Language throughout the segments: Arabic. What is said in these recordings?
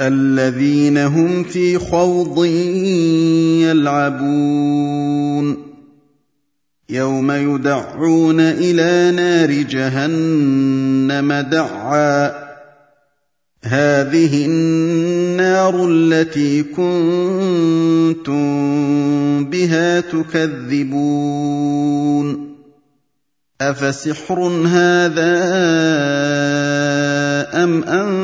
الذين هم في خوض يلعبون. يوم يدعون إلى نار جهنم دعا. هذه النار التي كنتم بها تكذبون. أفسحر هذا أم أنتم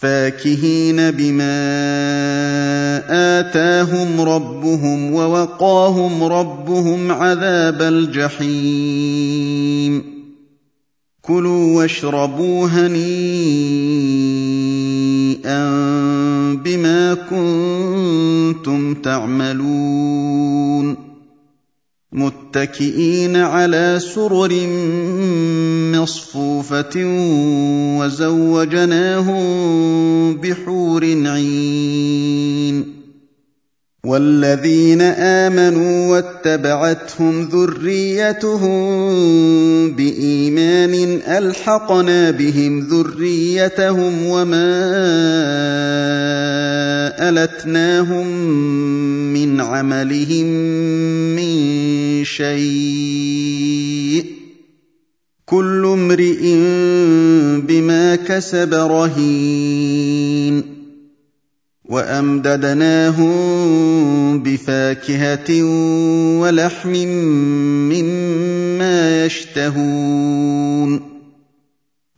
فاكهين بما آتاهم ربهم ووقاهم ربهم عذاب الجحيم. كلوا واشربوا هنيئا بما كنتم تعملون. متكئين على سرر مصفوفة وزوجناهم بحور عين والذين آمنوا واتبعتهم ذريتهم ألحقنا بهم ذريتهم وما ألتناهم من عملهم من شيء. كل امرئ بما كسب رهين. وأمددناهم بفاكهة ولحم مما يشتهون.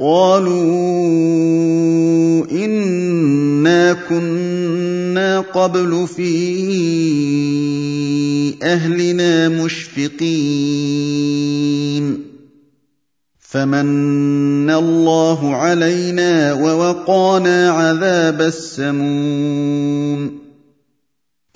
قالوا انا كنا قبل في اهلنا مشفقين فمن الله علينا ووقانا عذاب السموم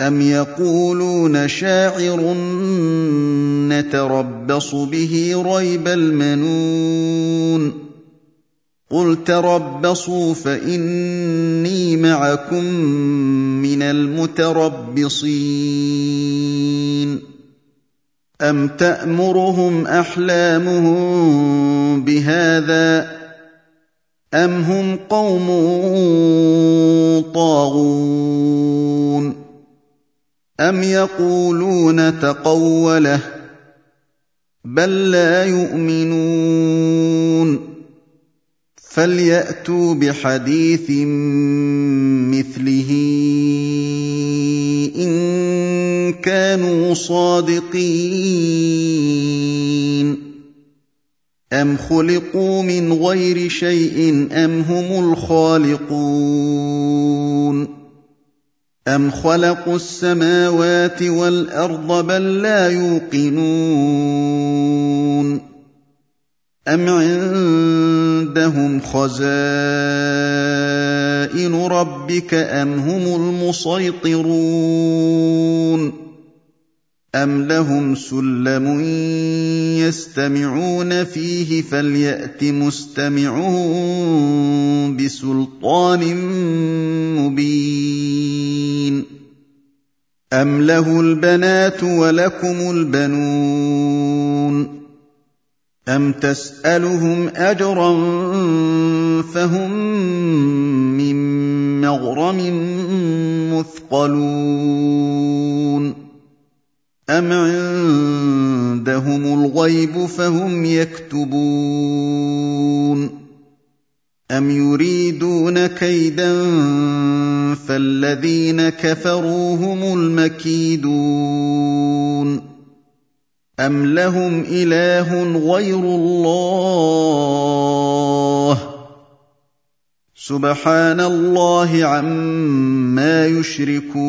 ام يقولون شاعر نتربص به ريب المنون قل تربصوا فاني معكم من المتربصين ام تامرهم احلامهم بهذا ام هم قوم طاغون أَمْ يَقُولُونَ تَقَوَّلَهُ ۚ بَل لَّا يُؤْمِنُونَ فَلْيَأْتُوا بِحَدِيثٍ مِّثْلِهِ إِن كَانُوا صَادِقِينَ أَمْ خُلِقُوا مِنْ غَيْرِ شَيْءٍ أَمْ هُمُ الْخَالِقُونَ أَمْ خَلَقُوا السَّمَاوَاتِ وَالْأَرْضَ بَل لَّا يُوقِنُونَ أَمْ عِندَهُمْ خَزَائِنُ رَبِّكَ أَمْ هُمُ الْمُصَيْطِرُونَ أَمْ لَهُمْ سُلَّمٌ يَسْتَمِعُونَ فِيهِ فَلْيَأْتِ مُسْتَمِعُهُم بِسُلْطَانٍ أَمْ لَهُ الْبَنَاتُ وَلَكُمُ الْبَنُونَ أَمْ تَسْأَلُهُمْ أَجْرًا فَهُم مِّن مَّغْرَمٍ مُّثْقَلُونَ أَمْ عِندَهُمُ الْغَيْبُ فَهُمْ يَكْتُبُونَ أَمْ يُرِيدُونَ كَيْدًا فَالَّذِينَ كَفَرُوا هُمُ الْمَكِيدُونَ أَمْ لَهُمْ إِلَٰهٌ غَيْرُ اللَّهِ سُبْحَانَ اللَّهِ عَمَّا يُشْرِكُونَ